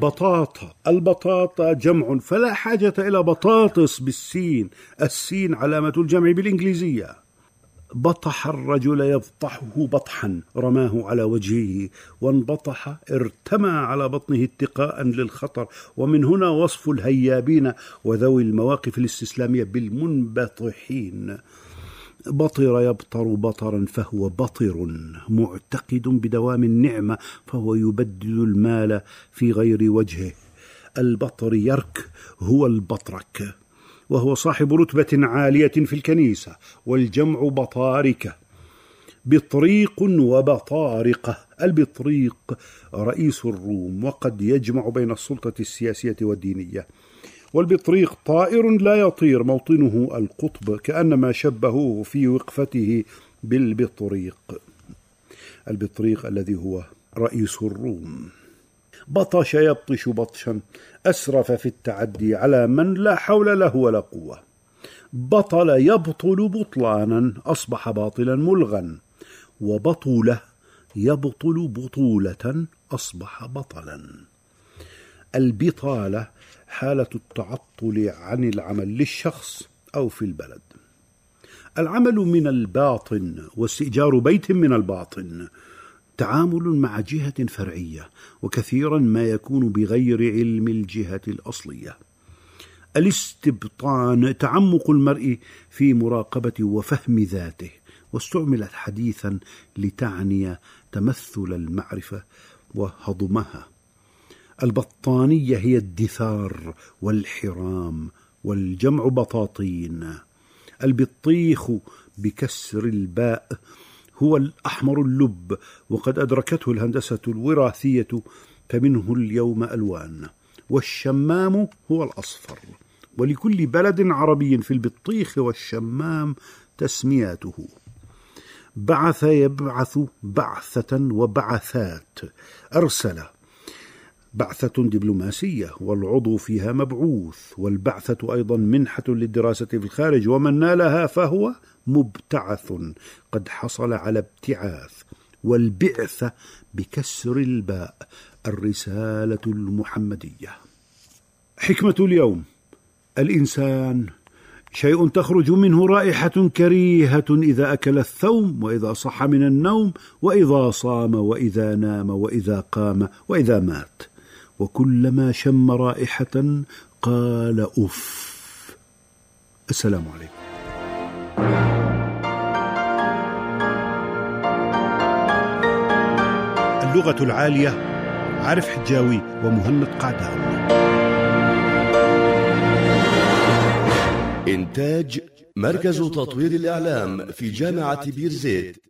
بطاطا البطاطا جمع فلا حاجة إلى بطاطس بالسين. السين علامة الجمع بالإنجليزية. بطح الرجل يبطحه بطحا رماه على وجهه. وانبطح ارتمى على بطنه اتقاء للخطر. ومن هنا وصف الهيابين وذوي المواقف الاستسلامية بالمنبطحين. بطر يبطر بطرا فهو بطر معتقد بدوام النعمة فهو يبدل المال في غير وجهه. البطر يرك هو البطرك وهو صاحب رتبة عالية في الكنيسة والجمع بطاركة بطريق وبطارقة البطريق رئيس الروم وقد يجمع بين السلطة السياسية والدينية. والبطريق طائر لا يطير موطنه القطب كأنما شبهوه في وقفته بالبطريق. البطريق الذي هو رئيس الروم. بطش يبطش بطشا أسرف في التعدي على من لا حول له ولا قوة. بطل يبطل بطلانا أصبح باطلا ملغا. وبطوله يبطل بطولة أصبح بطلا. البطالة حالة التعطل عن العمل للشخص أو في البلد العمل من الباطن واستئجار بيت من الباطن تعامل مع جهة فرعية وكثيرا ما يكون بغير علم الجهة الأصلية. الاستبطان تعمق المرء في مراقبة وفهم ذاته، واستعملت حديثا لتعني تمثل المعرفة وهضمها. البطانية هي الدثار والحرام والجمع بطاطين. البطيخ بكسر الباء هو الأحمر اللب وقد أدركته الهندسة الوراثية فمنه اليوم ألوان. والشمام هو الأصفر. ولكل بلد عربي في البطيخ والشمام تسمياته. بعث يبعث بعثة وبعثات. أرسل بعثة دبلوماسية والعضو فيها مبعوث والبعثة أيضا منحة للدراسة في الخارج ومن نالها فهو مبتعث قد حصل على ابتعاث والبعثة بكسر الباء الرسالة المحمدية. حكمة اليوم الإنسان شيء تخرج منه رائحة كريهة إذا أكل الثوم وإذا صح من النوم وإذا صام وإذا نام وإذا قام وإذا مات. وكلما شم رائحة قال أف السلام عليكم. اللغة العالية عارف حجاوي ومهند قعدان إنتاج مركز تطوير الإعلام في جامعة بير زيت